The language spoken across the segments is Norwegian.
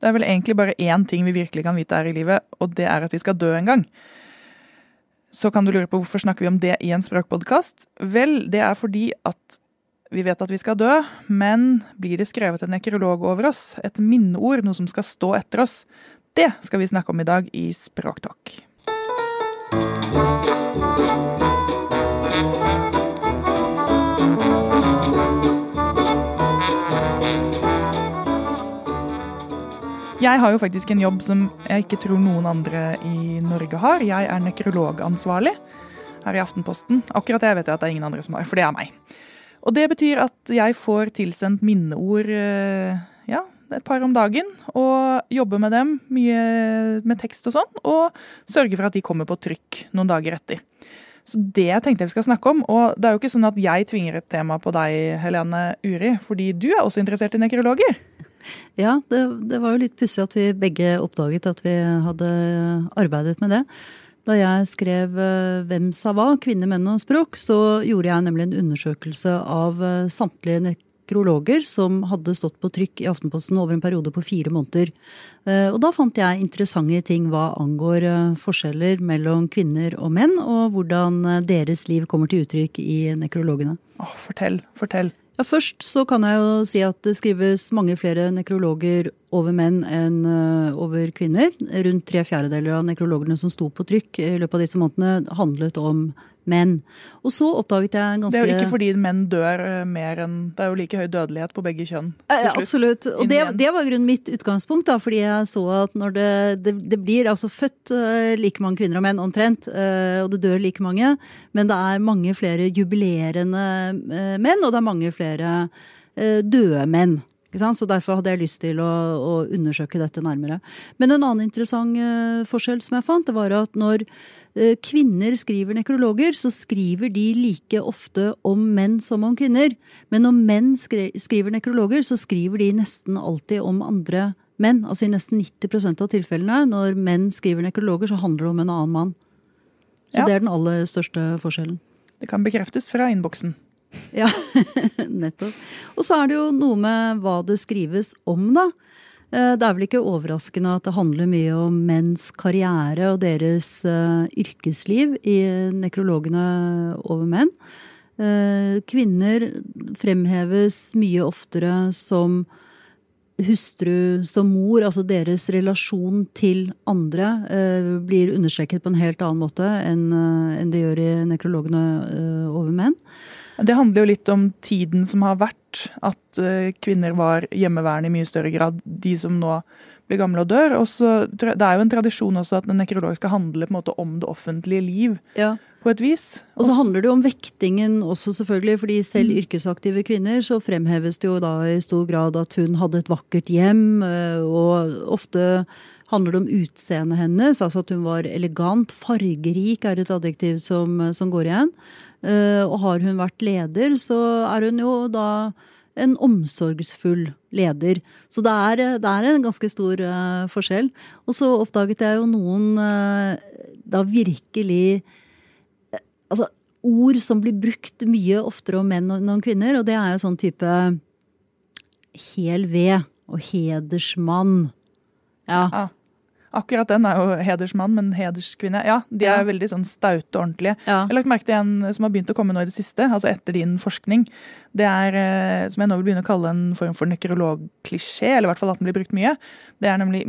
Det er vel egentlig bare én ting vi virkelig kan vite er i livet, og det er at vi skal dø en gang. Så kan du lure på hvorfor snakker vi om det i en språkpodkast? Vel, det er fordi at vi vet at vi skal dø, men blir det skrevet en nekrolog over oss? Et minneord, noe som skal stå etter oss? Det skal vi snakke om i dag i Språktalk. Jeg har jo faktisk en jobb som jeg ikke tror noen andre i Norge har. Jeg er nekrologansvarlig her i Aftenposten. Akkurat det vet jeg at det er ingen andre som har, for det er meg. Og det betyr at jeg får tilsendt minneord eh, ja, et par om dagen, og jobber med dem, mye med tekst og sånn, og sørger for at de kommer på trykk noen dager etter. Så det tenkte jeg vi skal snakke om. Og det er jo ikke sånn at jeg tvinger et tema på deg, Helene Uri, fordi du er også interessert i nekrologer. Ja, det, det var jo litt pussig at vi begge oppdaget at vi hadde arbeidet med det. Da jeg skrev eh, Hvem sa hva? Kvinne, menn og språk, så gjorde jeg nemlig en undersøkelse av eh, samtlige nekrologer som hadde stått på trykk i Aftenposten over en periode på fire måneder. Eh, og da fant jeg interessante ting hva angår forskjeller mellom kvinner og menn, og hvordan deres liv kommer til uttrykk i nekrologene. Åh, fortell, fortell. Ja, Først så kan jeg jo si at det skrives mange flere nekrologer over menn enn eh, over kvinner. Rundt tre fjerdedeler av nekrologene som sto på trykk i løpet av disse månedene, handlet om menn. Og så oppdaget jeg ganske Det er jo ikke fordi menn dør eh, mer enn Det er jo like høy dødelighet på begge kjønn. Ja, absolutt. Og det, det, var grunnen mitt utgangspunkt, da, fordi jeg så at når det, det, det blir altså født uh, like mange kvinner og menn omtrent, og det dør like mange, men det er mange flere jubilerende menn, og det er mange flere døde menn. Så derfor hadde jeg lyst til å, å, undersøke dette nærmere. Men en annen interessant uh, forskjell som jeg fant, det var at når uh, kvinner skriver nekrologer, så skriver de like ofte om menn som om kvinner. Men når menn skri skriver nekrologer, så skriver de nesten alltid om andre menn. Altså i nesten 90% av tilfellene når menn skriver nekrologer, så handler det om en annen mann. Så ja. det er den aller største forskjellen. Det kan bekreftes fra innboksen. Ja, nettopp. Og så er det jo noe med hva det skrives om, da. Eh, det er vel ikke overraskende at det handler mye om menns karriere og deres uh, yrkesliv i nekrologene over menn. Uh, kvinner fremheves mye oftere som hustru, som mor. Altså deres relasjon til andre blir understreket på en helt annen måte enn det gjør i nekrologene over menn. Det handler jo litt om tiden som har vært. At uh, kvinner var hjemmeværende i mye større grad. De som nå blir gamle og dør. Og så, det er jo en tradisjon også at en nekrolog skal handle på en måte om det offentlige liv. Ja. På et vis. Og så handler det jo om vektingen også, selvfølgelig. fordi selv mm. yrkesaktive kvinner så fremheves det jo da i stor grad at hun hadde et vakkert hjem. Eh, og ofte handler det om utseendet hennes. Altså at hun var elegant. Fargerik er et adjektiv som, som går igjen. Eh, og har hun vært leder, så er hun jo da en omsorgsfull leder. Så det er, det er en ganske stor uh, forskjell. Og så oppdaget jeg jo noen uh, da virkelig eh, Altså ord som blir brukt mye oftere om menn enn om kvinner, og det er jo sånn type hel ved og hedersmann. Ja. Ja. Akkurat den er jo hedersmann, men hederskvinne. Ja, de er Ja. veldig sånn staute og ordentlige. Ja. Jeg har lagt merke til en som har begynt å komme nå i det siste, altså etter din forskning. Det er, eh, som jeg nå vil begynne å kalle en form for nekrologklisjé, eller i hvert fall at den blir brukt mye. Det er nemlig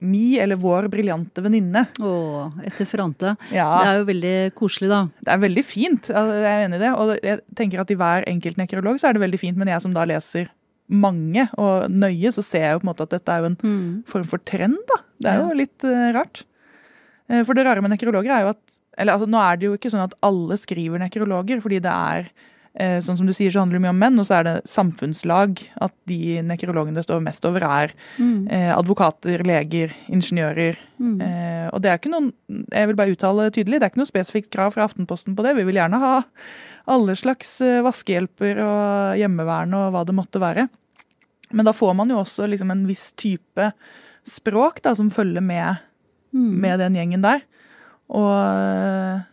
mi, eller vår briljante venninne. Å, etter Frante. Ja. Det er jo veldig koselig, da. Det er veldig fint, jeg er enig i det. Og jeg tenker at i hver enkelt nekrolog så er det veldig fint, men jeg som da leser mange og nøye, så ser jeg jo på en måte at dette er jo en form for trend, da. Det er jo litt eh, rart. Eh, for det rare med nekrologer er jo at Eller altså, nå er det jo ikke sånn at alle skriver nekrologer, fordi det er eh, Sånn som du sier, så handler det mye om menn, og så er det samfunnslag. At de nekrologene det står mest over, er eh, advokater, leger, ingeniører. Eh, og det er ikke noen Jeg vil bare uttale tydelig, det er ikke noe spesifikt krav fra Aftenposten på det. Vi vil gjerne ha alle slags eh, vaskehjelper og hjemmevern og hva det måtte være. Men da får man jo også liksom en viss type språk da, som følger med, med den gjengen der. Og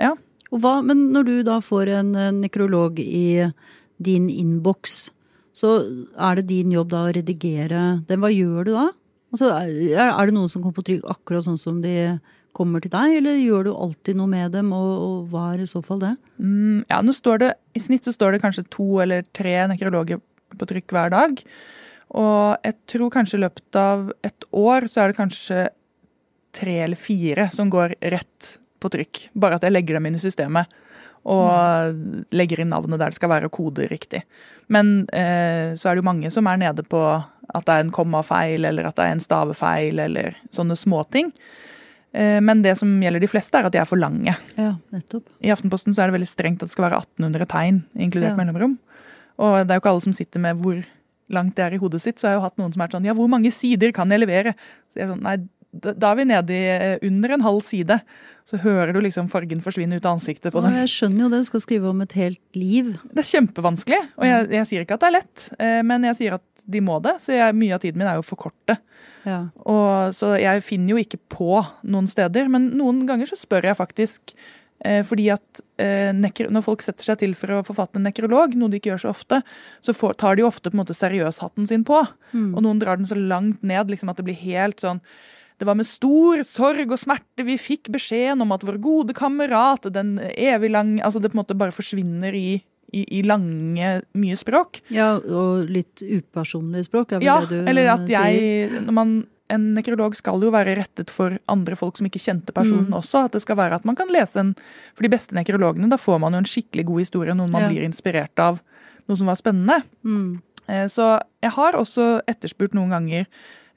ja. Og hva, men når du da får en nekrolog i din innboks, så er det din jobb da å redigere den. Hva gjør du da? Altså, er det noen som kommer på trykk akkurat sånn som de kommer til deg, eller gjør du alltid noe med dem, og, og hva er i så fall det? Mm, ja, nå står det, I snitt så står det kanskje to eller tre nekrologer på trykk hver dag. Og jeg tror kanskje i løpet av et år så er det kanskje tre eller fire som går rett på trykk. Bare at jeg legger dem inn i systemet. Og legger inn navnet der det skal være, og koder riktig. Men eh, så er det jo mange som er nede på at det er en kommafeil, eller at det er en stavefeil, eller sånne småting. Eh, men det som gjelder de fleste, er at de er for lange. Ja, nettopp. I Aftenposten så er det veldig strengt at det skal være 1800 tegn, inkludert Ja. mellomrom. Og det er jo ikke alle som sitter med hvor langt det er i hodet sitt. Så har jeg jo hatt noen som er sånn Ja, hvor mange sider kan jeg levere? Så jeg er sånn, Nei, da er vi nede i eh, under en halv side. Så hører du liksom fargen forsvinne ut av ansiktet på den. dem. jeg skjønner jo det, du skal skrive om et helt liv. Det er kjempevanskelig. Og jeg, jeg sier ikke at det er lett, eh, men jeg sier at de må det. Så jeg, mye av tiden min er jo for forkorte. Ja. Og, så jeg finner jo ikke på noen steder, men noen ganger så spør jeg faktisk. Eh, fordi at eh, Når folk setter seg til for å forfatte en nekrolog, noe de ikke gjør så ofte, så tar de jo ofte på en måte seriøshatten sin på. Og noen drar den så langt ned liksom at det blir helt sånn det var med stor sorg og smerte vi fikk beskjeden om at vår gode kamerat, den evig lang Altså det på en måte bare forsvinner i, i, i lange, mye språk. ja, og litt upersonlig språk, er vel Ja, det du eller at jeg når man, En nekrolog skal jo være rettet for andre folk som ikke kjente personen Mm. også. At det skal være at man kan lese en For de beste nekrologene, da får man jo en skikkelig god historie, noen man Ja. blir inspirert av, noe som var spennende. Mm. Eh, Så jeg har også etterspurt noen ganger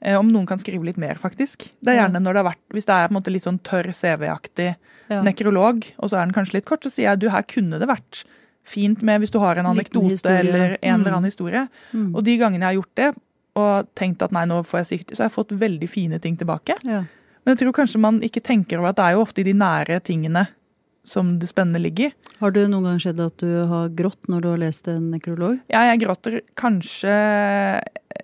eh, om noen kan skrive litt mer, faktisk. Det er gjerne når det har vært, Hvis det er på en måte litt sånn tørr CV-aktig Ja. nekrolog, og så er den kanskje litt kort, så sier jeg du her kunne det vært fint med hvis du har en anekdote eller en eller Mm. annen historie. Mm. Og de gangene jeg har gjort det, og tenkt at nei, nå får jeg sikkert Så har jeg fått veldig fine ting tilbake. Ja. Men jeg tror kanskje man ikke tenker over at det er jo ofte i de nære tingene som det spennende ligger. Har det noen gang skjedd at du har grått når du har lest en nekrolog? Ja, jeg gråter kanskje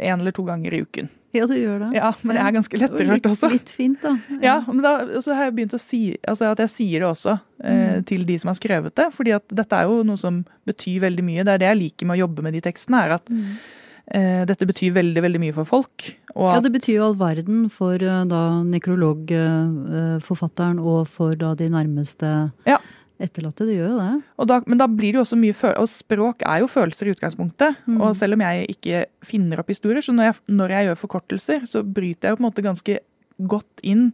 en eller to ganger i uken. Ja, du gjør det. Ja, men jeg er ganske lettrørt litt, også. Litt fint, da. Ja, men da og så har jeg begynt å si altså at jeg sier det også eh, til de som har skrevet det. fordi at dette er jo noe som betyr veldig mye. Det er det jeg liker med å jobbe med de tekstene. er at eh, dette betyr veldig veldig mye for folk. Ja, det betyr jo all verden for eh, da nekrologforfatteren og for da de nærmeste Ja. etterlatte. Det gjør jo det. og da, men da blir det jo også mye føl Og språk er jo følelser i utgangspunktet. Mm. Og selv om jeg ikke finner opp historier, så når jeg, når jeg gjør forkortelser, så bryter jeg jo på en måte ganske godt inn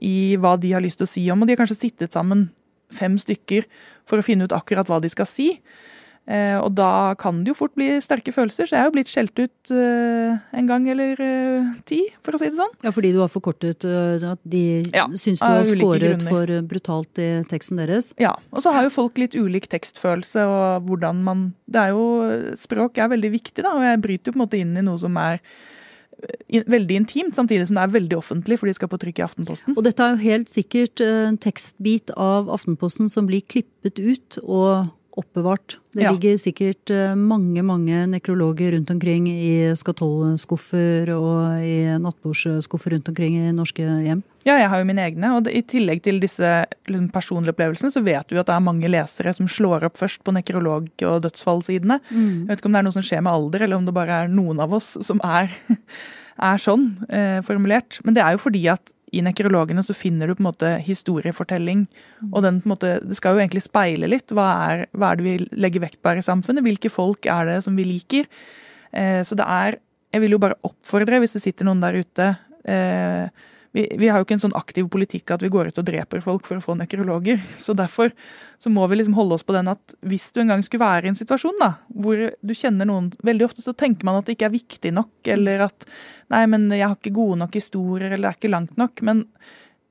i hva de har lyst til å si om. Og de har kanskje sittet sammen fem stykker for å finne ut akkurat hva de skal si. Eh, og da kan det jo fort bli sterke følelser, så jeg er jo blitt skjelt ut eh, en gang eller eh, ti, for å si det sånn. Ja, fordi du har forkortet at de Ja, syns du har skåret grunner. for brutalt i teksten deres. Ja, Og så har jo folk litt ulik tekstfølelse og hvordan man Det er jo Språk er veldig viktig, da, og jeg bryter jo på en måte inn i noe som er veldig intimt, samtidig som det er veldig offentlig, for de skal på trykk i Aftenposten. Og dette er jo helt sikkert en tekstbit av Aftenposten som blir klippet ut og oppbevart. Det Ja. ligger sikkert eh, mange, mange nekrologer rundt omkring i skatollskuffer og i nattbordsskuffer rundt omkring i norske hjem. Ja, jeg har jo mine egne. Og i tillegg til disse liksom, personlige opplevelsene, så vet vi at det er mange lesere som slår opp først på nekrolog- og dødsfallsidene. Mm. Jeg vet ikke om det er noe som skjer med alder, eller om det bare er noen av oss som er, er sånn eh, formulert. Men det er jo fordi at i nekrologene så finner du på en måte historiefortelling. Mm. Og den på en måte, det skal jo egentlig speile litt. Hva er, hva er det vi legger vekt på her i samfunnet? Hvilke folk er det som vi liker? Eh, så det er Jeg vil jo bare oppfordre, hvis det sitter noen der ute eh, vi, vi, har jo ikke en sånn aktiv politikk at vi går ut og dreper folk for å få nekrologer. Så derfor så må vi liksom holde oss på den at hvis du en gang skulle være i en situasjon da, hvor du kjenner noen Veldig ofte så tenker man at det ikke er viktig nok, eller at nei, men jeg har ikke gode nok historier, eller det er ikke langt nok. Men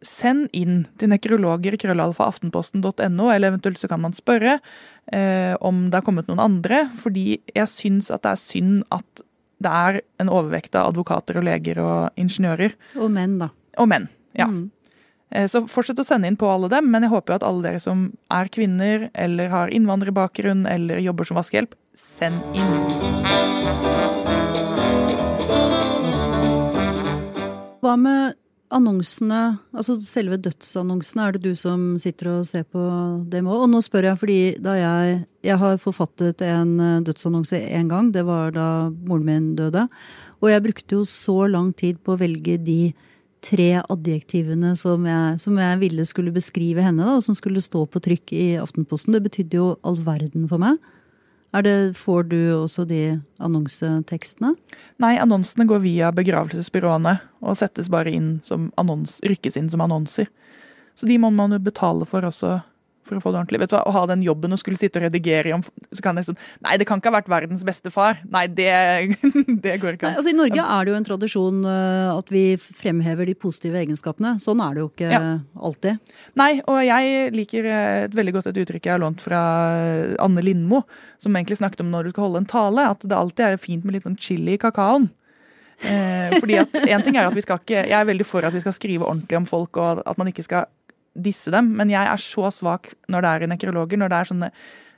send inn til nekrologer krøllalfa.aftenposten.no, eller eventuelt så kan man spørre eh, om det har kommet noen andre. Fordi jeg syns at det er synd at det er en overvekt av advokater og leger og ingeniører. Og menn, da. Og menn, ja. Mm. Eh, så fortsett å sende inn på alle dem, men jeg håper at alle dere som er kvinner eller har innvandrerbakgrunn eller jobber som vaskehjelp, send inn. Hva med annonsene, altså selve dødsannonsene, er det du som sitter og ser på dem òg? Og nå spør jeg fordi da jeg Jeg har forfattet en eh, dødsannonse én gang. Det var da moren min døde. Og jeg brukte jo så lang tid på å velge de tre adjektivene som jeg, som jeg ville skulle beskrive henne, da, og som skulle stå på trykk i Aftenposten. Det betydde jo all verden for meg. Det, får du også de annonsetekstene? Nei, annonsene går via begravelsesbyråene og settes bare inn som annons, rykkes inn som annonser. Så de må man jo betale for også for å få det ordentlig. Vet du hva, Å ha den jobben og skulle sitte og redigere om så kan jeg sånn, Nei, det kan ikke ha vært verdens beste far. Nei, det, det går ikke an. Altså, I Norge er det jo en tradisjon uh, at vi fremhever de positive egenskapene. Sånn er det jo ikke ja. alltid. Nei, og jeg liker eh, et veldig godt et uttrykk jeg har lånt fra Anne Lindmo, som egentlig snakket om når du skal holde en tale, at det alltid er fint med litt sånn chili i kakaoen. Eh, fordi at en ting er at vi skal ikke, Jeg er veldig for at vi skal skrive ordentlig om folk, og at man ikke skal disse dem, men jeg er så svak når det er nekrologer. Når det er sånne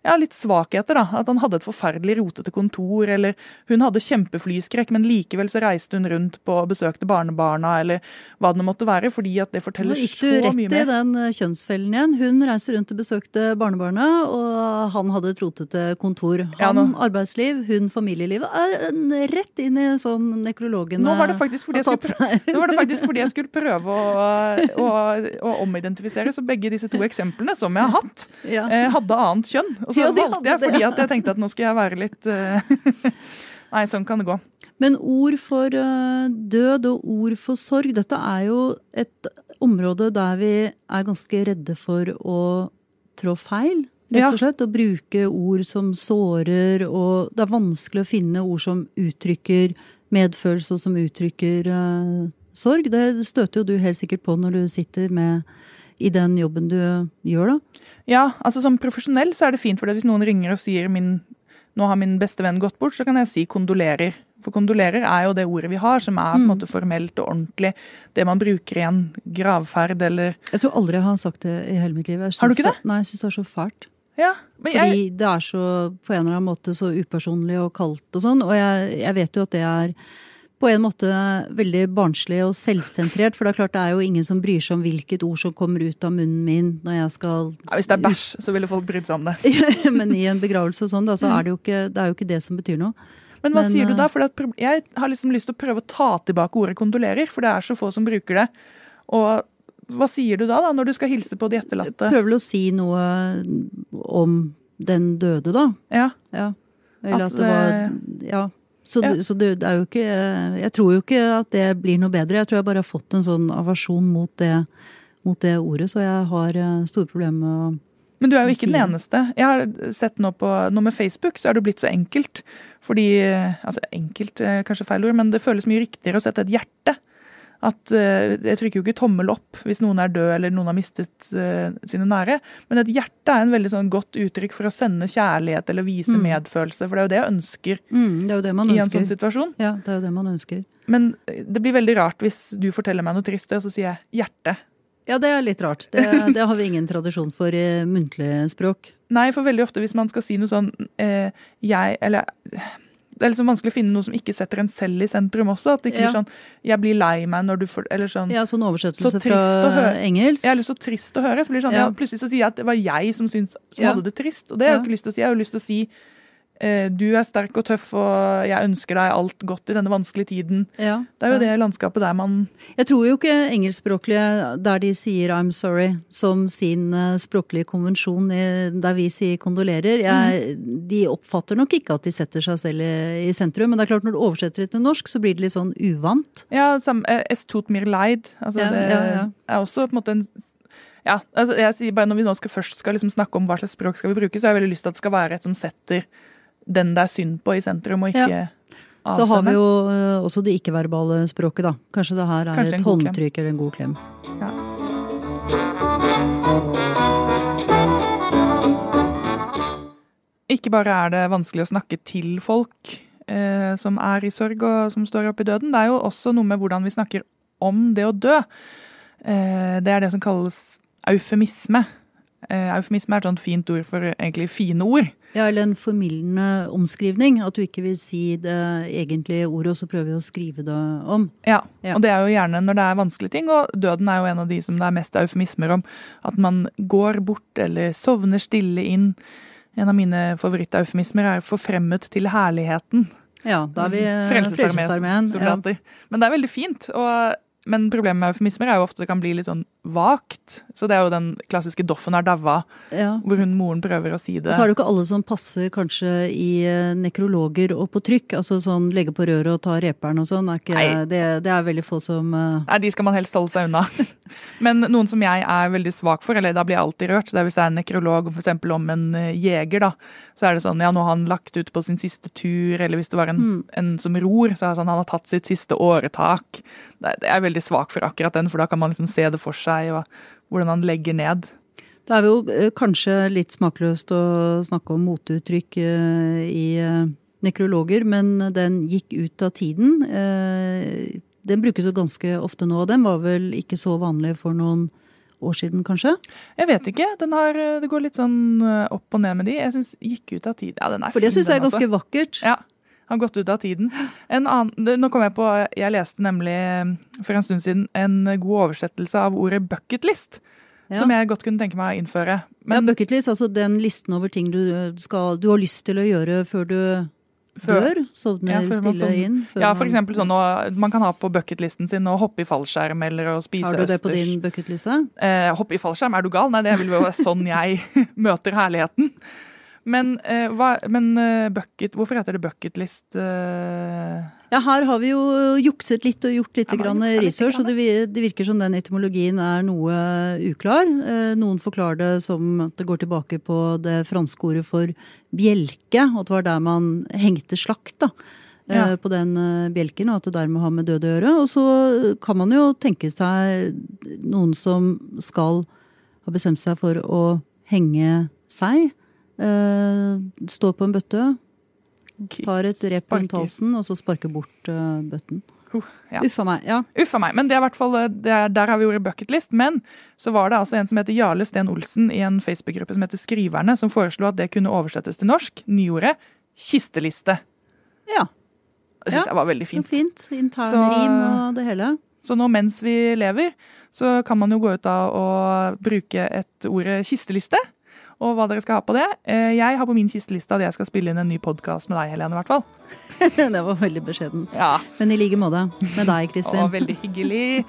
ja, litt svakheter. da, At han hadde et forferdelig rotete kontor, eller hun hadde kjempeflyskrekk, men likevel så reiste hun rundt på og besøkte barnebarna, eller hva det måtte være. fordi at det forteller så mye mer. Nå Gikk du rett i den eh, kjønnsfellen igjen? Hun reiste rundt og besøkte barnebarna, og han hadde et rotete kontor. Han ja, arbeidsliv, hun familieliv. Rett inn i sånn nekrologen Nå var det faktisk fordi jeg skulle, faktisk fordi jeg skulle prøve å, å, å, omidentifisere, så begge disse to eksemplene som jeg har hatt, ja. Eh, hadde annet kjønn. Og så ja, valgte jeg fordi at jeg tenkte at nå skal jeg være litt uh, Nei, sånn kan det gå. Men ord for uh, død og ord for sorg, dette er jo et område der vi er ganske redde for å trå feil. Rett og slett. Å bruke ord som sårer, og det er vanskelig å finne ord som uttrykker medfølelse og som uttrykker uh, sorg. Det støter jo du helt sikkert på når du sitter med i den jobben du gjør, da? Ja, altså som profesjonell så er det fint, for hvis noen ringer og sier min, nå har min beste venn gått bort, så kan jeg si kondolerer. For kondolerer er jo det ordet vi har, som er på en mm. måte formelt og ordentlig. Det man bruker i en gravferd eller Jeg tror aldri jeg har sagt det i hele mitt liv. Har du ikke det? det nei, jeg syns det er så fælt. Ja, Fordi jeg... det er så på en eller annen måte så upersonlig og kaldt og sånn. Og jeg, jeg vet jo at det er på en måte veldig barnslig og selvsentrert. For det er klart det er jo ingen som bryr seg om hvilket ord som kommer ut av munnen min når jeg skal ja, Hvis det er bæsj, så ville folk brydd seg om det. Men i en begravelse og sånn, da, så er det, jo ikke, det jo ikke det som betyr noe. Men hva Men, sier du da? Eh, for jeg har liksom lyst til å prøve å ta tilbake ordet kondolerer, for det er så få som bruker det. Og hva sier du da, da, når du skal hilse på de etterlatte? Prøver vel å si noe om den døde, da? Ja. ja. Eller at, at det var eh, Ja. Så, ja. så det, det, er jo ikke Jeg tror jo ikke at det blir noe bedre. Jeg tror jeg bare har fått en sånn aversjon mot det, mot det ordet, så jeg har eh, store problemer med å men du er jo ikke den eneste. Jeg har sett nå på nå med Facebook, så er det blitt så enkelt. Fordi Altså enkelt, kanskje feil ord, men det føles mye riktigere å sette et hjerte at uh, Jeg trykker jo ikke tommel opp hvis noen er død eller noen har mistet uh, sine nære. Men et hjerte er en veldig sånn godt uttrykk for å sende kjærlighet eller vise mm. medfølelse. For det er jo det jeg ønsker, mm, det jo det man i en sånn situasjon. Ja, det er jo det man ønsker. Men eh, det blir veldig rart hvis du forteller meg noe trist, og så sier jeg hjerte. Ja, det er litt rart. Det, det har vi ingen tradisjon for i muntlig språk. Nei, for veldig ofte hvis man skal si noe sånn eh, jeg Eller det er liksom vanskelig å finne noe som ikke setter en selv i sentrum også. At det ikke Ja. blir sånn 'jeg blir lei meg når du får Eller sånn Ja, sånn oversettelse så fra engelsk. Jeg eller så trist å høre. Så blir det sånn, Ja. ja. Plutselig så sier jeg at det var jeg som, syns, som Ja. hadde det trist. Og det har jeg Ja. jo ikke lyst til å si. Jeg har jo lyst til å si du er sterk og tøff, og jeg ønsker deg alt godt i denne vanskelige tiden. Ja. Det er jo ja. det landskapet der man Jeg tror jo ikke engelskspråklige der de sier 'I'm sorry' som sin eh, språklige konvensjon der vi sier 'kondolerer'. Jeg, Mm. De oppfatter nok ikke at de setter seg selv i, i sentrum. Men det er klart når du oversetter det til norsk, så blir det litt sånn uvant. Ja, sam, eh, es tut mir leid. Altså, Ja, det er også på en måte en ja, altså jeg sier bare Når vi nå skal først skal liksom snakke om hva slags språk skal vi bruke, så har jeg veldig lyst til at det skal være et som setter den det er synd på, i sentrum, og ikke Ja. Så har vi jo eh, også det ikke-verbale språket, da. Kanskje det her er Kanskje et håndtrykk eller en god klem. Ikke bare er det vanskelig å snakke til folk eh, som er i sorg og som står oppe i døden, det er jo også noe med hvordan vi snakker om det å dø. Eh, det er det som kalles eufemisme. Eh, eufemisme er et sånt fint ord for egentlig fine ord. Ja, eller en formildende omskrivning. At du ikke vil si det egentlige ordet, og så prøver vi å skrive det om. Ja, Ja. og det er jo gjerne når det er vanskelige ting, og døden er jo en av de som det er mest eufemismer om. At man går bort eller sovner stille inn. En av mine favoritteufemismer er 'forfremmet til herligheten'. Ja, da er vi eh, Frelsesarmeen. Ja. Men det er veldig fint. Og, men problemet med eufemismer er jo ofte det kan bli litt sånn vagt. Så det er jo den klassiske 'Doffen er daua', Ja. hvor hun moren prøver å si det. Og så er det jo ikke alle som passer kanskje i eh, nekrologer og på trykk. Altså sånn legge på røret og ta reperen og sånn. Det, det er veldig få som uh... Nei, de skal man helst holde seg unna. Men noen som jeg er veldig svak for, eller da blir jeg alltid rørt, det er hvis det er en nekrolog eksempel om en eh, jeger, da. Så er det sånn, ja, nå har han lagt ut på sin siste tur, eller hvis det var en, Mm. en som ror, så er det sånn, han har tatt sitt siste åretak. Det, det er jeg veldig svak for akkurat den, for da kan man liksom se det for seg, og hvordan han legger ned. Det er jo eh, kanskje litt smakløst å snakke om moteuttrykk eh, i eh, nekrologer, men den gikk ut av tiden. Den brukes jo ganske ofte nå, og den var vel ikke så vanlig for noen år siden, kanskje? Jeg vet ikke, den har, det går litt sånn opp og ned med de. Jeg synes gikk ut av tiden. Ja, den er For det syns jeg er ganske altså. ganske vakkert. Ja, har gått ut av tiden. En annen, nå kom jeg på, jeg leste nemlig eh, for en stund siden en god oversettelse av ordet bucketlist. Ja. Som jeg godt kunne tenke meg å innføre. Men ja, bucketlist, altså den listen over ting du, skal, du har lyst til å gjøre før du Før- dør? Sovner Ja, stille sånn, inn? ja, for eksempel sånn å, Man kan ha på bucketlisten sin å hoppe i fallskjerm eller å spise østers. Har du det på din bucketliste? Eh, hoppe i fallskjerm, er du gal? Nei, det vil jo være sånn jeg møter herligheten. Men, uh, hva, men uh, bucket, hvorfor heter det bucketlist? Uh... Ja, her har vi jo jukset litt og gjort litt Ja, research, og det, det virker som den etymologien er noe uklar. Eh, Noen forklarer det som at det går tilbake på det franske ordet for bjelke, og at det var der man hengte slakt da, eh, Ja. på den eh, bjelken, og at det dermed har med døde å gjøre. Og så kan man jo tenke seg noen som skal ha bestemt seg for å henge seg, eh, står på en bøtte, tar et rep rundt halsen, og så sparker bort eh, bøtten. Uh, ja. Uffa meg. Ja. Uffa meg. Men det er hvert fall, eh, det er, der har vi ordet bucketlist. Men så var det altså en som heter Jarle Sten Olsen i en Facebook-gruppe som heter Skriverne, som foreslo at det kunne oversettes til norsk. Nyordet kisteliste. ja. Det syns Ja, jeg var veldig Fint. fint. fint. Intern Så- rim og det hele. Så nå mens vi lever, så kan man jo gå ut av å bruke et ordet kisteliste. Og hva dere skal ha på det. Eh, Jeg har på min kisteliste at jeg skal spille inn en ny podkast med deg, Helene. i hvert fall. det var veldig beskjedent. Ja, Men i like måte. Med deg, Kristin. Og veldig hyggelig.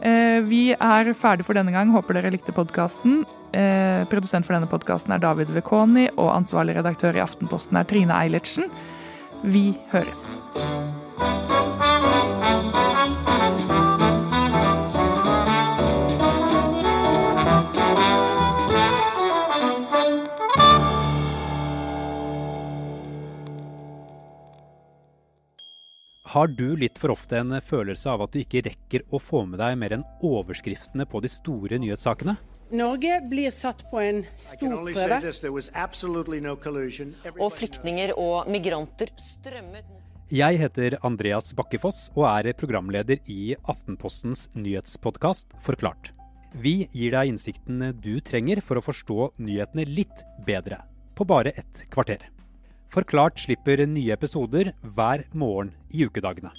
Eh, vi er ferdig for denne gang. Håper dere likte podkasten. Eh, produsent for denne podkasten er David Vekoni, og ansvarlig redaktør i Aftenposten er Trine Eilertsen. Vi høres. Har du litt for ofte en følelse av at du ikke rekker å få med deg mer enn overskriftene på de store nyhetssakene? Norge blir satt på en stor prøve. Og flyktninger og migranter strømmet mot Jeg heter Andreas Bakkefoss og er programleder i Aftenpostens nyhetspodkast Forklart. Vi gir deg innsiktene du trenger for å forstå nyhetene litt bedre, på bare ett kvarter. Forklart slipper nye episoder hver morgen i ukedagene.